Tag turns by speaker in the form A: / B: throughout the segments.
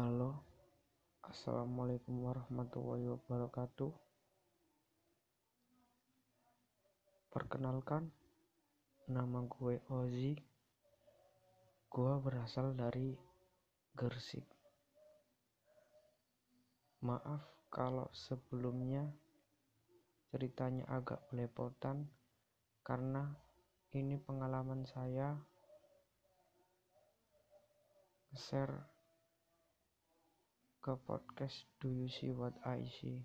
A: Halo, assalamualaikum warahmatullahi wabarakatuh. Perkenalkan, nama gue Ozi. Gue berasal dari Gersik. Maaf kalau sebelumnya ceritanya agak belepotan karena ini pengalaman saya share ke podcast Do You See What I See.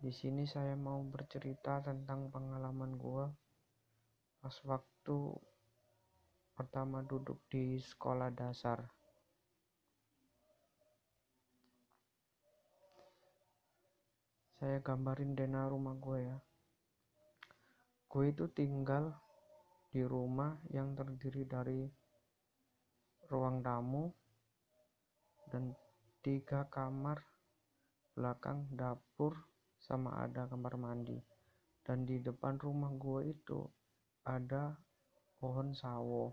A: Di sini saya mau bercerita tentang pengalaman gua pas waktu pertama duduk di sekolah dasar. Saya gambarin dena rumah gue ya. Gue itu tinggal di rumah yang terdiri dari ruang tamu dan tiga kamar belakang dapur sama ada kamar mandi. Dan di depan rumah gue itu ada pohon sawo.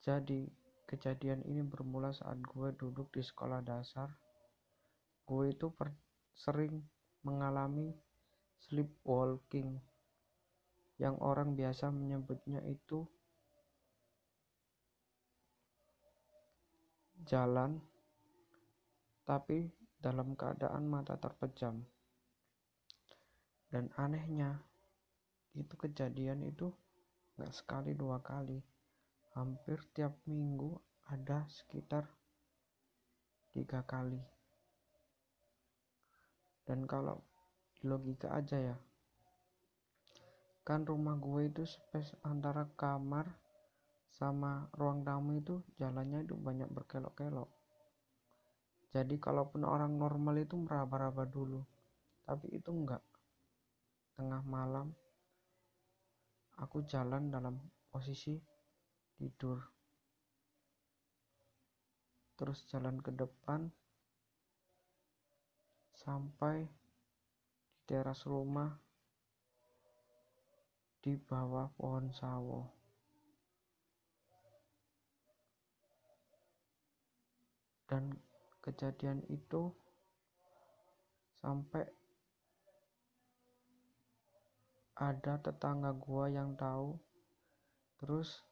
A: Jadi kejadian ini bermula saat gue duduk di sekolah dasar. Gue itu sering mengalami sleepwalking yang orang biasa menyebutnya itu jalan tapi dalam keadaan mata terpejam. Dan anehnya itu kejadian itu nggak sekali dua kali. Hampir tiap minggu ada sekitar tiga kali. Dan kalau logika aja ya kan rumah gue itu space antara kamar sama ruang tamu itu jalannya itu banyak berkelok-kelok. Jadi kalaupun orang normal itu meraba-raba dulu tapi itu enggak. Tengah malam aku jalan dalam posisi tidur. Terus jalan ke depan sampai di teras rumah di bawah pohon sawo. Dan kejadian itu sampai ada tetangga gua yang tahu terus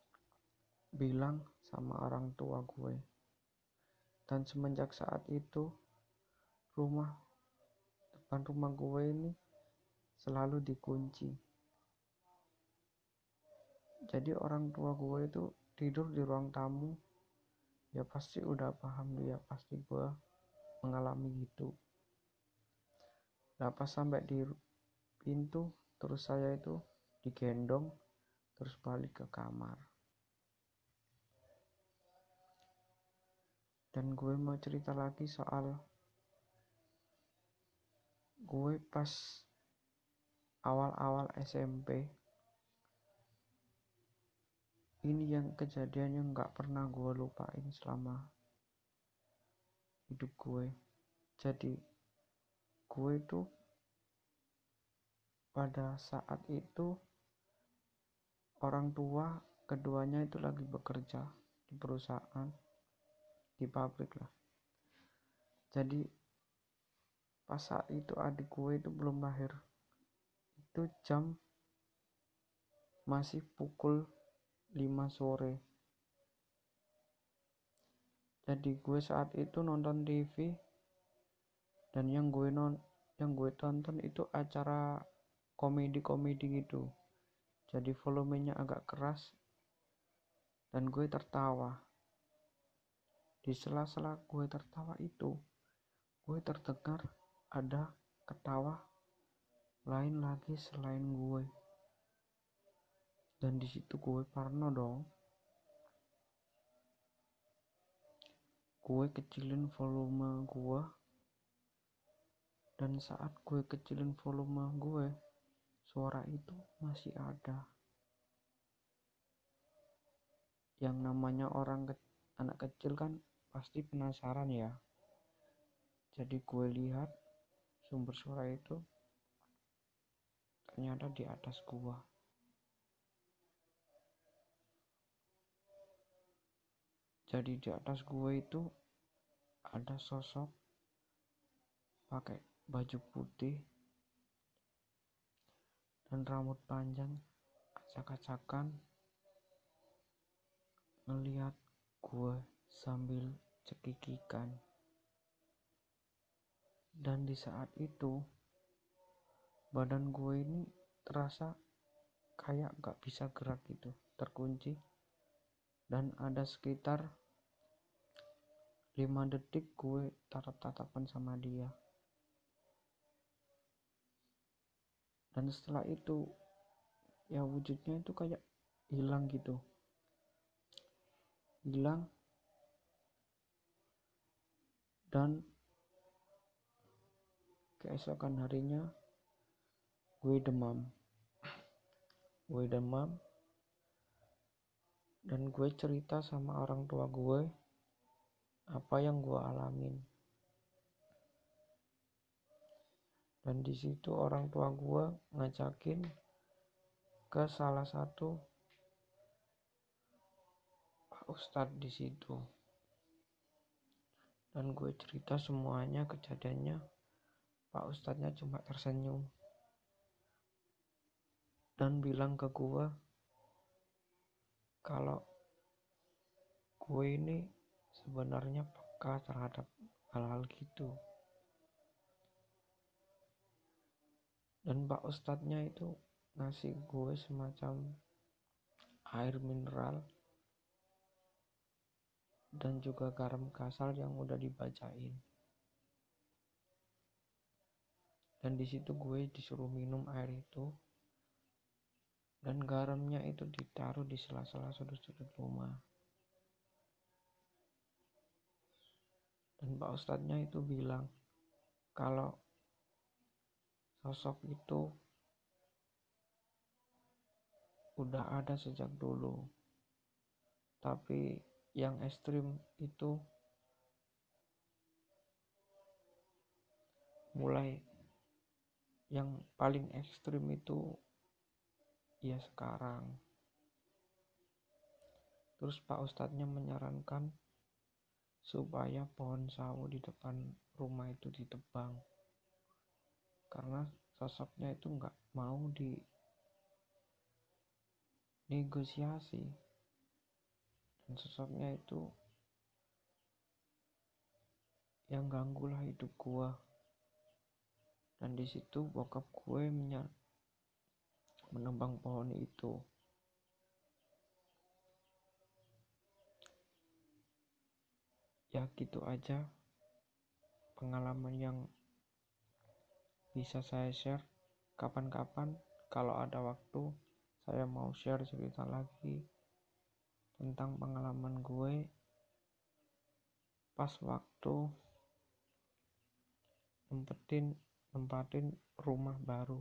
A: bilang sama orang tua gue dan semenjak saat itu rumah depan rumah gue ini selalu dikunci jadi orang tua gue itu tidur di ruang tamu. Ya pasti udah paham dia pasti gue mengalami gitu. Nah pas sampai di pintu terus saya itu digendong terus balik ke kamar. Dan gue mau cerita lagi soal gue pas awal-awal SMP ini yang kejadian yang nggak pernah gue lupain selama hidup gue. Jadi gue itu pada saat itu orang tua keduanya itu lagi bekerja di perusahaan di pabrik lah. Jadi pas saat itu adik gue itu belum lahir itu jam masih pukul 5 sore. Jadi gue saat itu nonton TV dan yang gue non yang gue tonton itu acara komedi-komedi gitu. Jadi volumenya agak keras dan gue tertawa. Di sela-sela gue tertawa itu gue terdengar ada ketawa lain lagi selain gue dan di situ gue parno dong. Gue kecilin volume gue. Dan saat gue kecilin volume gue suara itu masih ada. Yang namanya orang ke anak kecil kan pasti penasaran ya. Jadi gue lihat sumber suara itu ternyata di atas gua jadi di atas gue itu ada sosok pakai baju putih dan rambut panjang acak-acakan ngeliat gue sambil cekikikan. Dan di saat itu badan gue ini terasa kayak gak bisa gerak gitu terkunci dan ada sekitar 5 detik gue tatap-tatapan sama dia. Dan setelah itu ya wujudnya itu kayak hilang gitu. Hilang. Dan keesokan harinya gue demam. Gue demam dan gue cerita sama orang tua gue apa yang gue alamin. Dan di situ orang tua gue ngajakin ke salah satu Pak Ustadz di situ. Dan gue cerita semuanya kejadiannya Pak Ustadznya cuma tersenyum dan bilang ke gue kalau gue ini sebenarnya peka terhadap hal-hal gitu. Dan Pak Ustadznya itu ngasih gue semacam air mineral dan juga garam kasar yang udah dibacain. Dan di situ gue disuruh minum air itu dan garamnya itu ditaruh di sela-sela sudut-sudut rumah. Dan Pak Ustadznya itu bilang kalau sosok itu udah ada sejak dulu. Tapi yang ekstrim itu mulai yang paling ekstrim itu ya sekarang. Terus Pak Ustadznya menyarankan supaya pohon sawo di depan rumah itu ditebang. Karena sosoknya itu nggak mau di negosiasi. Dan sosoknya itu yang ganggulah hidup gua. Dan di situ bokap gue menyar menebang pohon itu. Ya gitu aja pengalaman yang bisa saya share. Kapan-kapan kalau ada waktu saya mau share cerita lagi tentang pengalaman gue. Pas waktu nempetin nempatin rumah baru